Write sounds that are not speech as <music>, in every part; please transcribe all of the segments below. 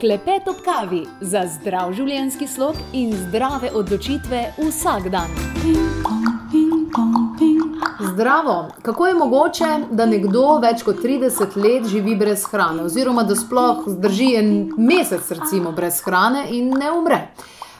Klepet ob kavi za zdrav življenjski slog in zdrave odločitve vsak dan. Zdravo! Kako je mogoče, da nekdo več kot 30 let živi brez hrane, oziroma da sploh zdrži en mesec, recimo, brez hrane in ne umre?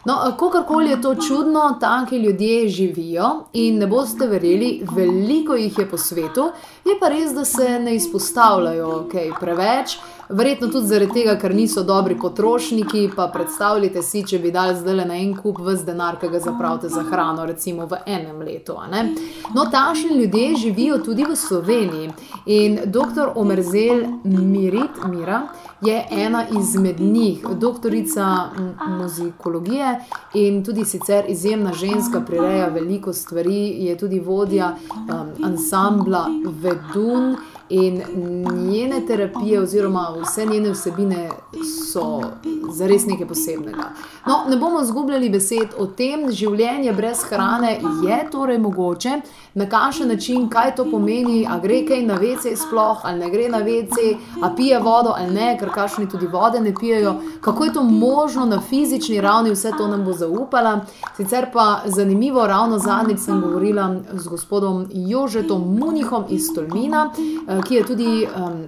No, kakorkoli je to čudno, taki ljudje živijo in ne boste verjeli, veliko jih je po svetu, je pa res, da se ne izpostavljajo kaj okay, preveč. Verjetno tudi zaradi tega, ker niso dobri potrošniki. Pa predstavljajte si, če bi dali zdaj na en kup vse denar, ki ga zapravite za hrano, recimo v enem letu. No, tašni ljudje živijo tudi v Sloveniji. In dr. Omerzel Mirit, Mira je ena izmed njih, doktorica muzikologije in tudi sicer izjemna ženska, prireja veliko stvari, je tudi vodja um, ansambla Vedun. In njene terapije, oziroma vse njene vsebine, so zares nekaj posebnega. No, ne bomo zgubljali besed o tem, življenje brez hrane je torej mogoče, na kakšen način, kaj to pomeni, a gre kaj na vece, sploh ali ne gre na vece, a pije vodo ali ne, ker kašni tudi vode ne pijejo. Kako je to možno na fizični ravni, vse to nam bo zaupala. Sicer pa zanimivo, ravno zadnjič sem govorila z gospodom Jožetom Munihom iz Tolmina ki je tudi um,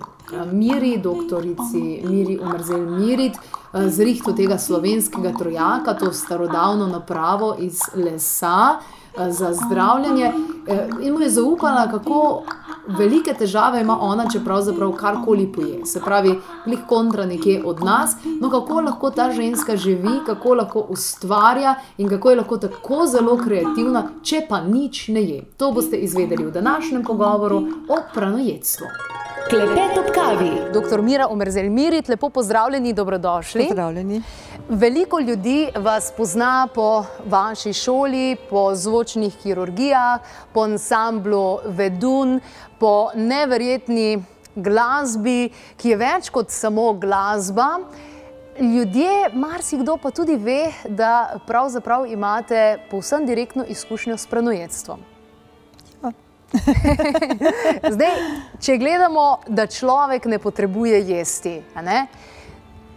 Miri, doktorici Miri Umrzel Mirit, zrihto tega slovenskega trojaka, to starodavno napravo iz lesa za zdravljenje. In mu je zaupala, kako velike težave ima ona, če pravzaprav karkoli poje. Se pravi, glih kontra nekje od nas. No, kako lahko ta ženska živi, kako lahko ustvarja in kako je lahko tako zelo kreativna, če pa nič ne je. To boste izvedeli v današnjem pogovoru o pranojedstvu. Klepet ob kavi. Doktor Mira Omerzel Mirit, lepo pozdravljeni, dobrodošli. Pozdravljeni. Veliko ljudi vas pozna po vaši šoli, po zvočnih kirurgijah, po ansamblu Vedun, po neverjetni glasbi, ki je več kot samo glasba. Ljudje, marsikdo pa tudi ve, da pravzaprav imate povsem direktno izkušnjo s pranojedstvom. <laughs> Zdaj, če gledamo, da človek ne potrebuje jesti, ne?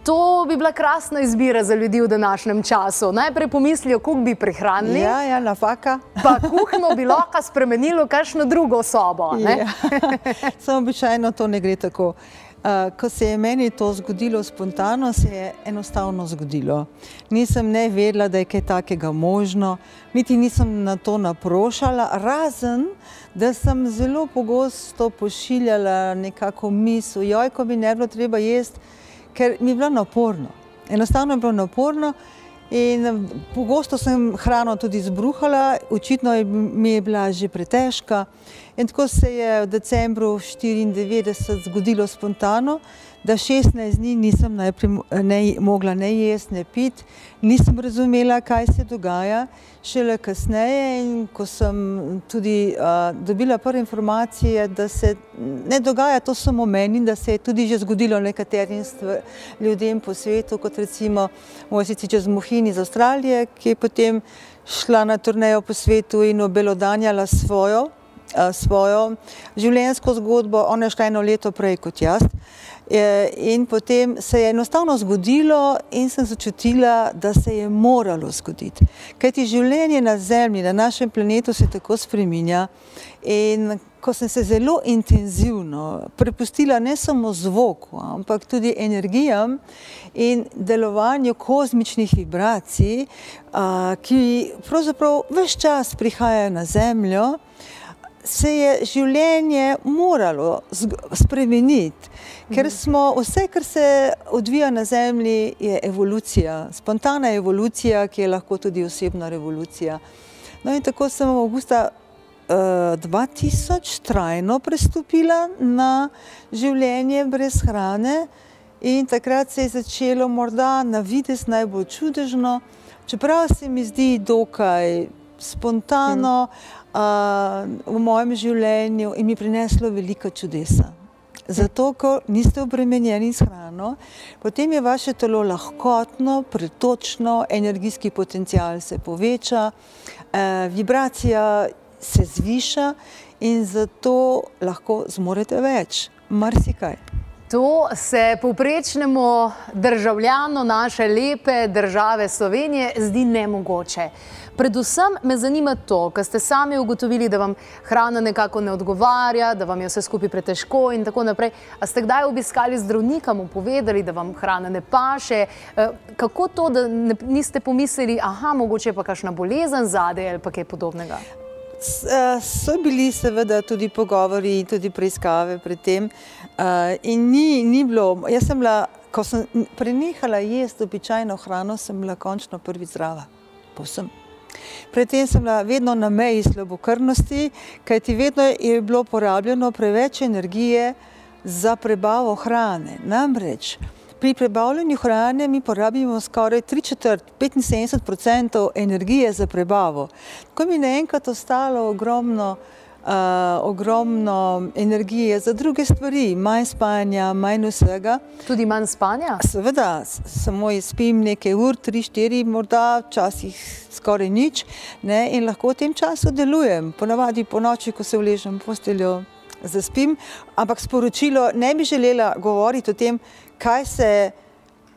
to bi bila krasna izbira za ljudi v današnjem času. Najprej pomislijo, kako bi prihranili. Ja, ja, nafaka. Pa kuhno bi lahko spremenilo kakšno drugo sobo. Ja. <laughs> Samo običajno to ne gre tako. Uh, ko se je meni to zgodilo spontano, se je enostavno zgodilo. Nisem ne vedela, da je kaj takega možno, niti nisem na to naprošala, razen da sem zelo pogosto pošiljala nekako misel, joj, ko bi ne bilo treba jesti, ker mi je bilo naporno. Enostavno je bilo naporno in pogosto sem hrano tudi zbruhala, očitno je, mi je bila že pretežka. In tako se je v decembru 1994 zgodilo spontano, da 16 dni nisem najprej ne, mogla ne jesti, ne piti, nisem razumela, kaj se dogaja. Šele kasneje, ko sem tudi uh, dobila prve informacije, da se ne dogaja to samo meni, da se je tudi že zgodilo nekaterim ljudem po svetu, kot recimo Mojsici čez Muhin iz Avstralije, ki je potem šla na turnejo po svetu in obelodanjala svojo, uh, svojo življenjsko zgodbo. Ona je šla eno leto prej kot jaz. In potem se je enostavno zgodilo in sem začutila, da se je moralo zgoditi. Kajti življenje na Zemlji, na našem planetu se tako spreminja in ko sem se zelo intenzivno prepustila ne samo zvoku, ampak tudi energijam in delovanju kozmičnih vibracij, ki pravzaprav vse čas prihajajo na Zemljo, se je življenje moralo spremeniti, ker mhm. smo vse, kar se odvija na Zemlji, je evolucija, spontana evolucija, ki je lahko tudi osebna revolucija. No in tako sem v avgusta uh, 2000 trajno prestopila na življenje brez hrane in takrat se je začelo morda na vides najbolj čudežno, čeprav se mi zdi dokaj spontano, hmm v mojem življenju in mi prineslo veliko čudesa. Zato, ko niste obremenjeni s hrano, potem je vaše telo lahkotno, pretočno, energijski potencial se poveča, eh, vibracija se zviša in zato lahko zmorete več, marsikaj. To se povprečnemu državljanu naše lepe države Slovenije zdi nemogoče. Predvsem me zanima to, ker ste sami ugotovili, da vam hrana nekako ne odgovarja, da vam je vse skupaj pretežko in tako naprej. A ste kdaj obiskali zdravnika, mu povedali, da vam hrana ne paše? Eh, kako to, da ne, niste pomislili, aha, mogoče je pa kakšna bolezen zadej ali pa kaj podobnega? Eh, so bili seveda tudi pogovori in tudi preiskave pred tem uh, in ni, ni bilo, jaz sem bila, ko sem prenehala jesti običajno hrano, sem bila končno prvi zdrava, povsem. Predtem sem bila vedno na meji slabokrvnosti, kajti vedno je bilo porabljeno preveč energije za prebavo hrane. Namreč pri prebavljanju hrane mi porabimo skoraj 3 četrt, 75 odstotkov energije za prebavo. Tako mi je naenkrat ostalo ogromno uh, ogromno energije za druge stvari, manj spanja, manj vsega. Tudi manj spanja? Seveda, samo spim nekaj ur, tri, štiri, morda včasih skoraj nič ne, in lahko v tem času delujem. Ponavadi po noči, ko se vležem v posteljo, zaspim, ampak sporočilo ne bi želela govoriti o tem, kaj se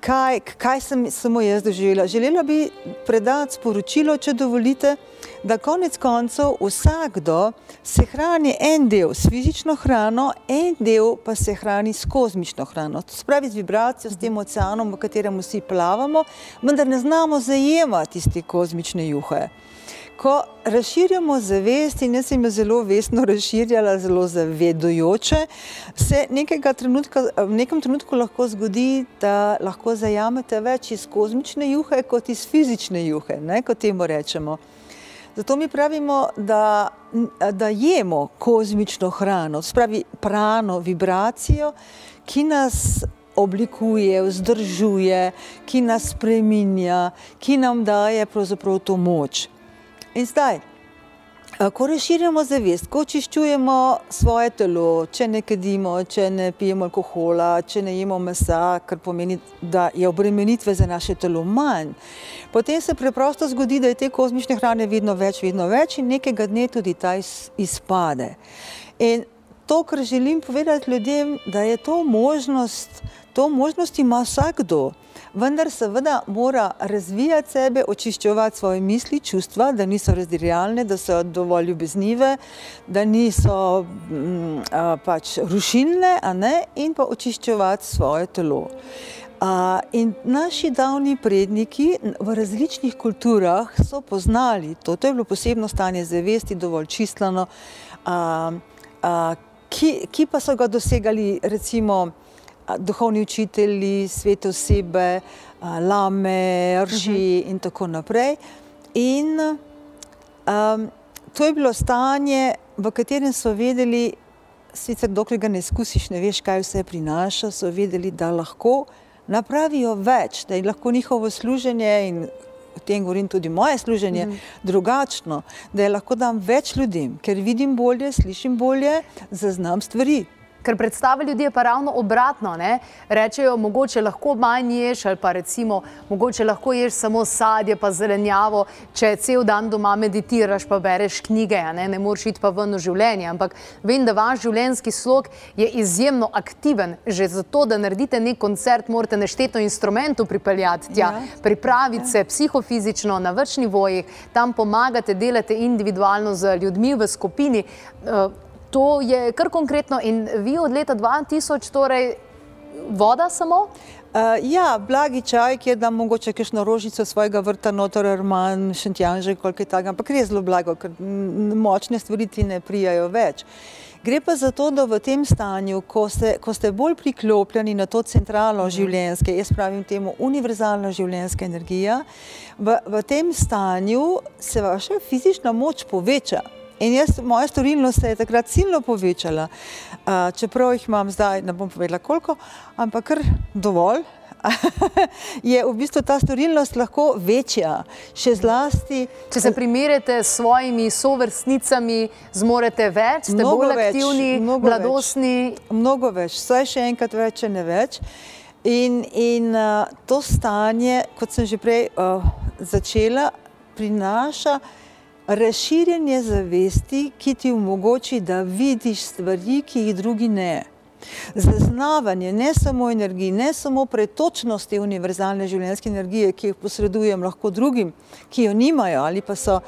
kaj, kaj sem samo jaz doživela. Želela bi predati sporočilo, če dovolite, da konec koncev vsakdo se hrani en del s fizično hrano, en del pa se hrani s kozmično hrano. To spravi z vibracijo, s tem oceanom, v katerem vsi plavamo, vendar ne znamo zajemati iz te kozmične juhe ko razširjamo zavest, in jaz sem jo zelo vestno razširjala, zelo zavedujoče, se trenutka, v nekem trenutku lahko zgodi, da lahko zajamete več iz kozmične juhe kot iz fizične juhe, ne, kot temu rečemo. Zato mi pravimo, da, da jemo kozmično hrano, spravi prano, vibracijo, ki nas oblikuje, vzdržuje, ki nas spreminja, ki nam daje pravzaprav to moč. In zdaj, ko razširjamo zavest, ko očiščujemo svoje telo, če ne kadimo, če ne pijemo alkohola, če ne jemo mesa, kar pomeni, da je obremenitve za naše telo manj, potem se preprosto zgodi, da je te kozmične hrane vedno več, vedno več in nekega dne tudi ta izpade. In to, kar želim povedati ljudem, da je to možnost, to možnost ima vsakdo vendar seveda mora razvijati sebe, očiščevati svoje misli, čustva, da niso razdirjalne, da so dovolj ljubeznive, da niso mm, a, pač rušilne, in pa očiščevati svoje telo. A, in naši davni predniki v različnih kulturah so poznali to, to je bilo posebno stanje zavesti, dovolj čistlano, a, a, ki, ki pa so ga dosegali recimo duhovni učitelji, svete osebe, lame, rži uh -huh. in tako naprej. In um, to je bilo stanje, v katerem so vedeli, sicer dokler ga ne izkusiš, ne veš, kaj vse prinaša, so vedeli, da lahko napravijo več, da je lahko njihovo služenje in v tem govorim tudi moje služenje, mm drugačno, da je lahko dam več ljudem, ker vidim bolje, slišim bolje, zaznam stvari. Ker predstava ljudi je pa ravno obratno. Ne? Rečejo, mogoče lahko manj ješ, ali pa recimo, mogoče lahko ješ samo sadje, pa zelenjavo, če cel dan doma meditiraš, pa bereš knjige, ne, ne moreš iti pa ven v življenje. Ampak vem, da vaš življenjski slog je izjemno aktiven. Že zato, da naredite nek koncert, morate nešteto instrumentov pripeljati tja, ja. pripraviti ja. se psihofizično na več nivojih, tam pomagate, delate individualno z ljudmi v skupini. Uh, To je kar konkretno in vi od leta 2000, torej voda samo? Uh, ja, blagi čaj, kjer da mogoče kakšno rožico svojega vrta, notor, arman, šentjanže, koliko je tako, ampak res zelo blago, ker močne stvari ti ne prijajo več. Gre pa za to, da v tem stanju, ko ste, ko ste bolj priklopljeni na to centralno mhm. življenjske, jaz pravim temu univerzalno življenjska energija, v, v tem stanju se vaša fizična moč poveča. In jaz, moja storilnost se je takrat silno povečala, čeprav jih imam zdaj, ne bom povedala koliko, ampak kar dovolj. <laughs> je v bistvu ta storilnost lahko večja, še zlasti. Če se primerjate s svojimi sovrstnicami, zmorete več, ste bolj več, aktivni, mladostni. Več, mnogo več, vsaj še enkrat več, če ne več. In, in uh, to stanje, kot sem že prej uh, začela, prinaša razširjenje zavesti, ki ti omogoči, da vidiš stvari, ki jih drugi ne. Zaznavanje ne samo energije, ne samo pretočnosti univerzalne življenjske energije, ki jo posredujem lahko drugim, ki jo nimajo ali pa so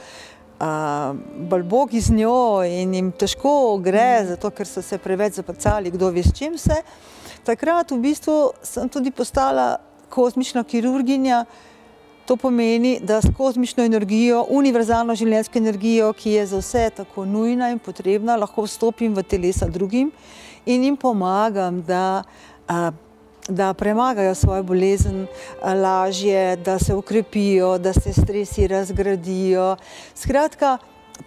bolj bogi z njo in jim težko gre, zato ker so se preveč zaprcali, kdo ve s čim se. Takrat v bistvu sem tudi postala kozmična kirurginja, To pomeni, da s kozmično energijo, univerzalno življenjsko energijo, ki je za vse tako nujna in potrebna, lahko vstopim v telesa drugim in jim pomagam, da, da premagajo svojo bolezen lažje, da se ukrepijo, da se stresi razgradijo. Skratka,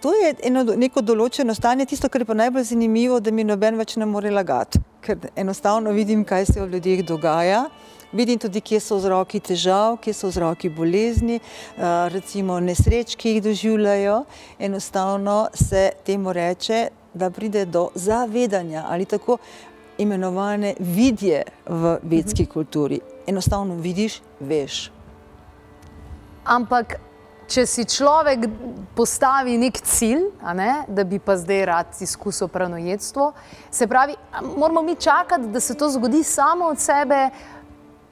to je eno, neko določeno stanje, tisto, kar je pa najbolj zanimivo, da mi noben več ne more lagati, ker enostavno vidim, kaj se v ljudeh dogaja. Vidim tudi, kje so vzroki težav, kje so vzroki bolezni, recimo nesreč, ki jih doživljajo. Enostavno se temu reče, da pride do zavedanja ali tako imenovane vidje v vedski kulturi. Enostavno vidiš, veš. Ampak, če si človek postavi nek cilj, ne, da bi pa zdaj rad izkusil pranojedstvo, se pravi, moramo mi čakati, da se to zgodi samo od sebe,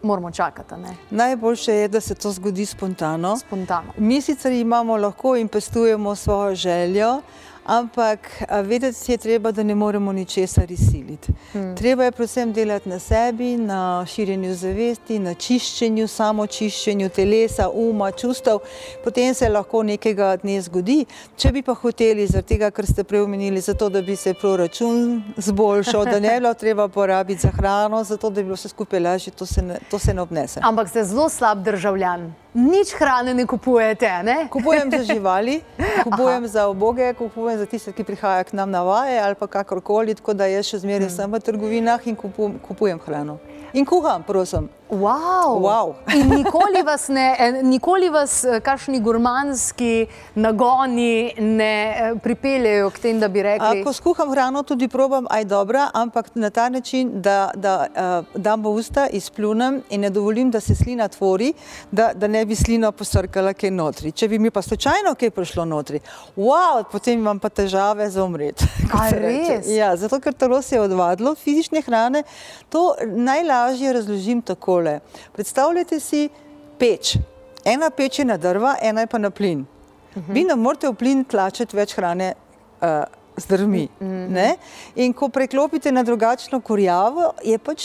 moramo čakati. Ne? Najboljše je, da se to zgodi spontano. spontano. Mi sicer imamo lahko in pestujemo svojo željo, ampak vedeti je treba, da ne moremo ničesar izsiliti. Hmm. Treba je predvsem delati na sebi, na širjenju zavesti, na čiščenju, samo čiščenju telesa, uma, čustev, potem se lahko nekega dne zgodi. Če bi pa hoteli, zaradi tega, ker ste preomenili, zato da bi se proračun <laughs> zboljšal, da ne bilo treba porabiti za hrano, zato da bi bilo vse skupaj lažje, to se ne, to se ne obnese. Ampak ste zelo slab državljan. Nič hrane ne kupujete, ne? Kupujem za <laughs> živali, kupujem Aha. za oboge, kupujem za tiste, ki prihajajo k nam na vaje ali pa kakorkoli, tako da jaz še zmeraj hmm. sem v trgovinah in kupujem, kupujem hrano. In kuham, prosim. Wow. Wow. <laughs> In nikoli vas, ne, nikoli vas eh, kakšni gurmanski nagoni ne eh, pripeljejo k tem, da bi rekli. A, ko skuham hrano, tudi probam, aj dobra, ampak na ta način, da, da uh, dam v usta, izplunem in ne dovolim, da se slina tvori, da, da ne bi slina posrkala kaj notri. Če bi mi pa slučajno kaj prišlo notri, wow, potem imam pa težave za umret. <laughs> Ja, zato, ker telo se je odvadilo fizične hrane, to najlažje razložim tako takole. Predstavljajte si peč. Ena peč je na drva, ena je pa na plin. Uh -huh. Vi ne morete v plin tlačiti več hrane uh, z drvmi. Uh -huh. In ko preklopite na drugačno kurjavo, je pač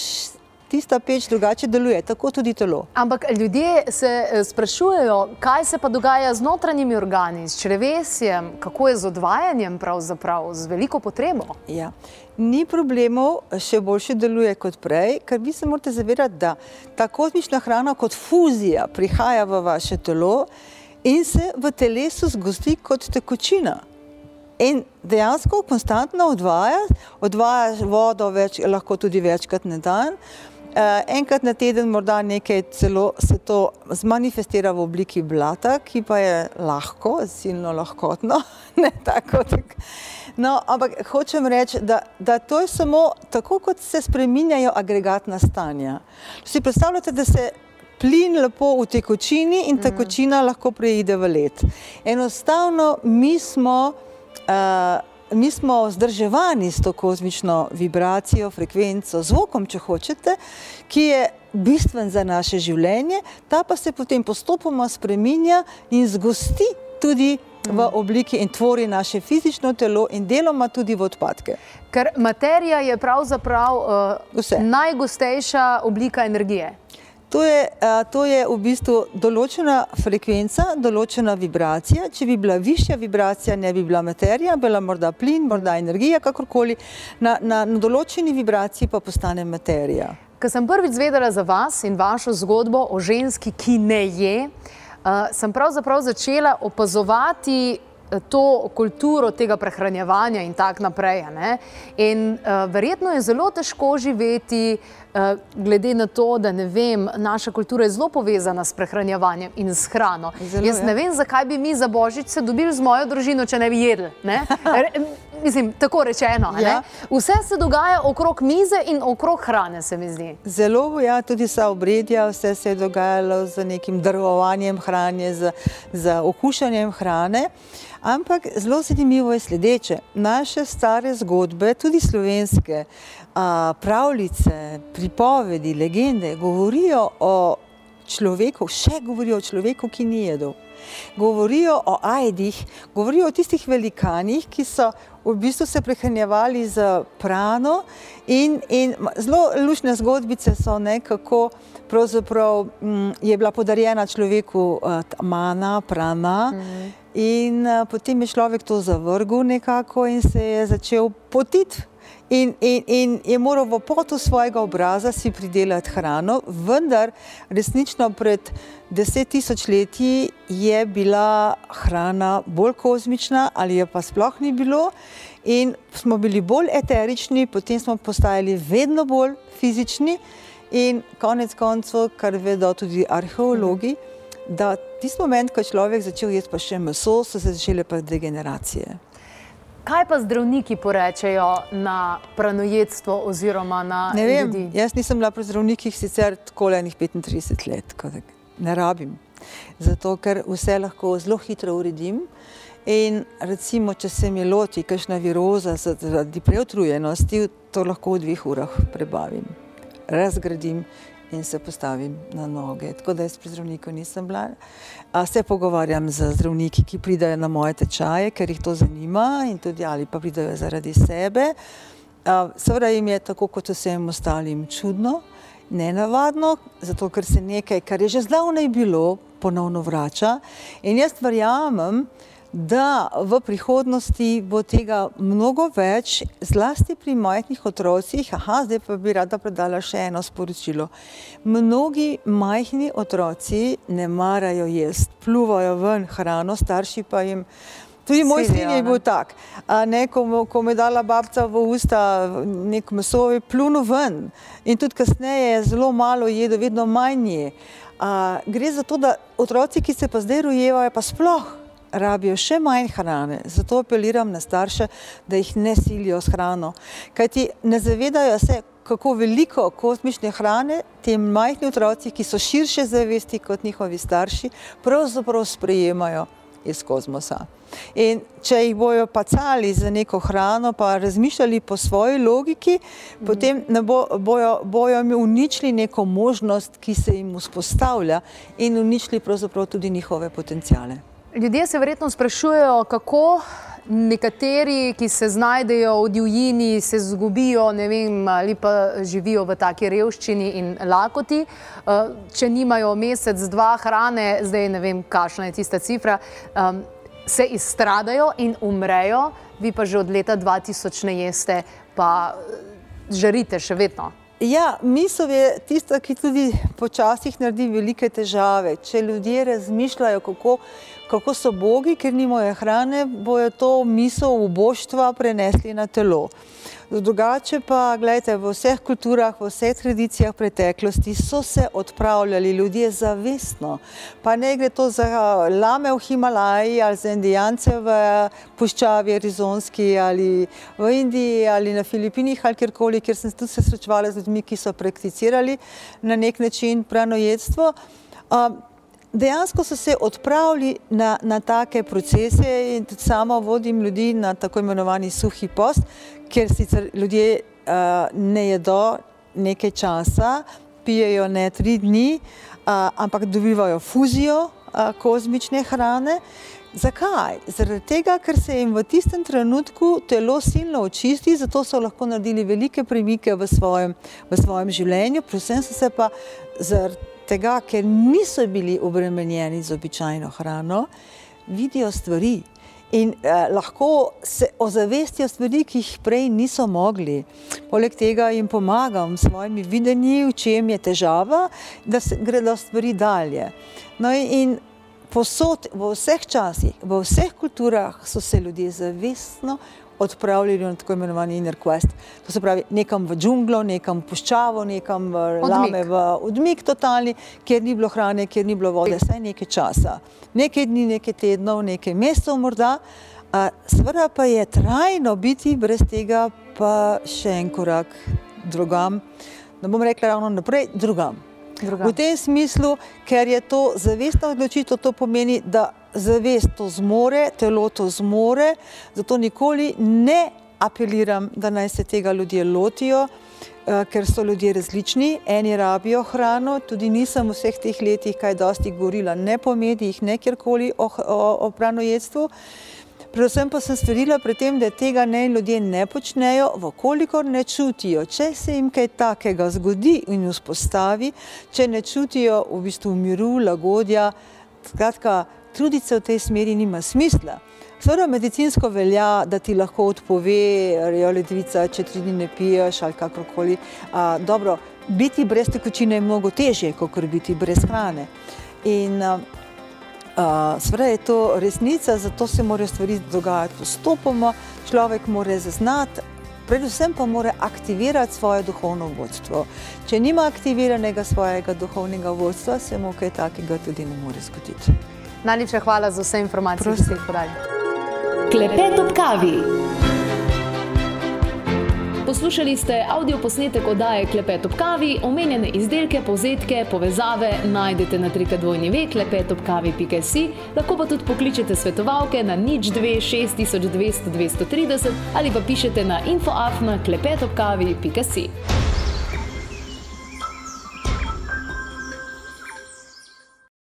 tista peč drugače deluje, tako tudi telo. Ampak ljudje se eh, sprašujejo, kaj se pa dogaja z notranjimi organi, s črevesjem, kako je z odvajanjem, pravzaprav z veliko potrebo. Ja. Ni problemov, še boljše deluje kot prej, ker vi se morate zavedati, da ta kozmična hrana kot fuzija prihaja v vaše telo in se v telesu zgosti kot tekočina. In dejansko konstantno odvaja, odvaja vodo več, lahko tudi večkrat na dan. Uh, enkrat na teden, morda nekaj celo se to zmanifestira v obliki blata, ki pa je lahko, silno lahkotno. <laughs> tako, tak. no, ampak hočem reči, da, da to je samo tako, kot se spreminjajo agregatna stanja. Si predstavljate, da se plin lepo v tekočini in mhm. tekočina mm. lahko preide v let. Enostavno mi smo. Uh, mi smo vzdrževani s to kozmično vibracijo, frekvenco, zvokom, če hočete, ki je bistven za naše življenje, ta pa se potem postopoma spreminja in zgosti tudi v mm. obliki in tvori naše fizično telo in deloma tudi v odpadke. Ker materija je pravzaprav uh, najgostejša oblika energije. To je, to je v bistvu določena frekvenca, določena vibracija. Če bi bila višja vibracija, ne bi bila materija, bila morda plin, morda energija, kakorkoli. Na, na, na določeni vibraciji pa postane materija. Ko sem prvič zvedela za vas in vašo zgodbo o ženski, ki ne je, uh, sem pravzaprav začela opazovati to kulturo tega prehranjevanja in tako naprej. In uh, verjetno je zelo težko živeti, uh, glede na to, da ne vem, naša kultura je zelo povezana s prehranjevanjem in s hrano. Zelo, Jaz ne ja. vem, zakaj bi mi za božič se dobili z mojo družino, če ne bi jedli. Ne? <laughs> mislim, tako rečeno. Ja. Vse se dogaja okrog mize in okrog hrane, se mi zdi. Zelo, ja, tudi vsa obredja, vse se je dogajalo z nekim drvovanjem hrane, z, z okušanjem hrane. Ampak zelo zanimivo je sledeče. Naše stare zgodbe, tudi slovenske, pravljice, pripovedi, legende, govorijo o človeku, še govorijo o človeku, ki ni jedel govorijo o ajdih, govorijo o tistih velikanih, ki so v bistvu se prehranjevali z prano in, in zelo lušne zgodbice so nekako pravzaprav m, mm, je bila podarjena človeku uh, mana, prana mm. in uh, potem je človek to zavrgel nekako in se je začel potiti In, in, in je moral v potu svojega obraza si pridelati hrano, vendar resnično pred deset tisoč leti je bila hrana bolj kozmična ali je pa sploh ni bilo in smo bili bolj eterični, potem smo postajali vedno bolj fizični in konec koncev, kar vedo tudi arheologi, da tisti moment, ko je človek začel jesti pa še meso, so se začele pa degeneracije. Kaj pa zdravniki porečejo na pranojedstvo oziroma na ne vem, ljudi? Jaz nisem bila pri zdravnikih sicer tako enih 35 let, ne rabim. Zato, ker vse lahko zelo hitro uredim. In recimo, če se mi loti kakšna viroza zaradi preotrujenosti, to lahko v dveh urah prebavim, razgradim in se postavim na noge. Tako da jaz pri zdravniku nisem bila. A se pogovarjam z zdravniki, ki pridajo na moje tečaje, ker jih to zanima in tudi ali pa pridajo zaradi sebe. Seveda jim je tako kot vsem ostalim čudno, nenavadno, zato ker se nekaj, kar je že zdavnaj bilo, ponovno vrača. In jaz verjamem, da v prihodnosti bo tega mnogo več, zlasti pri majhnih otrocih. Aha, zdaj pa bi rada predala še eno sporočilo. Mnogi majhni otroci ne marajo jesti, pluvajo ven hrano, starši pa jim. Tudi moj sin je bil tak. Ne, ko, ko me je dala babca v usta nek meso, je plunil ven. In tudi kasneje je zelo malo jedel, vedno manj je. Gre za to, da otroci, ki se pa zdaj rojevajo, pa sploh rabijo še manj hrane. Zato apeliram na starše, da jih ne silijo s hrano. Kajti ne zavedajo se, kako veliko kozmične hrane tem majhni otroci, ki so širše zavesti kot njihovi starši, pravzaprav sprejemajo iz kozmosa. In če jih bojo pacali za neko hrano, pa razmišljali po svoji logiki, mm. potem bo, bojo, bojo mi uničili neko možnost, ki se jim vzpostavlja in uničili pravzaprav tudi njihove potencijale. Ljudje se verjetno sprašujejo, kako nekateri, ki se znajdejo v divjini, se zgubijo vem, ali pa živijo v taki revščini in lakoti, eh, če nimajo mesec, dva hrane, zdaj ne vem, kakšna je tista cifra, se izstradajo in umrejo, vi pa že od leta 2000 ne jeste, pa žarite še vedno. Ja, misel je tista, ki tudi počasih naredi velike težave. Če ljudje razmišljajo, kako, kako so bogi, ker nimajo hrane, bojo to misel v boštva prenesli na telo. Drugače pa, gledajte, v vseh kulturah, v vseh tradicijah preteklosti so se odpravljali ljudje zavestno. Pa ne gre to za lame v Himalaji ali za indijance v puščavi Arizonski ali v Indiji ali na Filipinih ali kjerkoli, kjer sem tudi se srečevala z ljudmi, ki so prakticirali na nek način pranojedstvo. Dejansko so se odpravili na, na take procese in tudi sama vodim ljudi na tako imenovani suhi post, kjer sicer ljudje uh, ne jedo nekaj časa, pijejo ne tri dni, uh, ampak dobivajo fuzijo uh, kozmične hrane. Zakaj? Zaradi tega, ker se jim v tistem trenutku telo silno očisti, zato so lahko naredili velike premike v svojem, v svojem življenju, predvsem so se pa zaradi tega, ker niso bili obremenjeni z običajno hrano, vidijo stvari in eh, lahko se ozavestijo stvari, ki jih prej niso mogli. Poleg tega jim pomagam s svojimi videnji, v čem je težava, da se gredo stvari dalje. No in posod, v vseh časih, v vseh kulturah so se ljudje zavestno odpravljali na tako imenovani inner quest. To se pravi, nekam v džunglo, nekam v puščavo, nekam v lame, v odmik totalni, kjer ni bilo hrane, kjer ni bilo vode, vse nekaj časa. Nekaj dni, nekaj tednov, nekaj mesecev morda, Sveda pa je trajno biti brez tega, pa še en korak drugam. Ne bom rekla ravno naprej, drugam. drugam. V tem smislu, ker je to zavestna odločitev, to pomeni, da zavest to zmore, telo to zmore, zato nikoli ne apeliram, da naj se tega ljudje lotijo. Eh, ker so ljudje različni, eni rabijo hrano, tudi nisem v vseh teh letih kaj dosti govorila, ne po medijih, ne kjerkoli o, o, o pranojedstvu. Predvsem pa sem stvarila pri tem, da tega ne ljudje ne počnejo, vkolikor ne čutijo. Če se jim kaj takega zgodi in vzpostavi, če ne čutijo v bistvu miru, lagodja, skratka, truditi se v tej smeri nima smisla. Seveda medicinsko velja, da ti lahko odpove ledvica, če tri dni ne piješ ali kakorkoli. A, dobro, biti brez tekočine je mnogo težje, kot biti brez hrane. In seveda je to resnica, zato se morajo stvari dogajati postopoma, človek mora zaznati, predvsem pa mora aktivirati svoje duhovno vodstvo. Če nima aktiviranega svojega duhovnega vodstva, se mu kaj takega tudi ne more zgoditi. Najlepša hvala za vse informacije, ki ste jih podali. Klepet ob kavi. Poslušali ste avdio posnetek oddaje Klepet ob kavi, omenjene izdelke, povzetke, povezave najdete na trikadvojni ve klepetobkavi.si, lahko pa tudi pokličete svetovalke na nič 2 6200 230 ali pa pišete na infoafna klepetobkavi.si.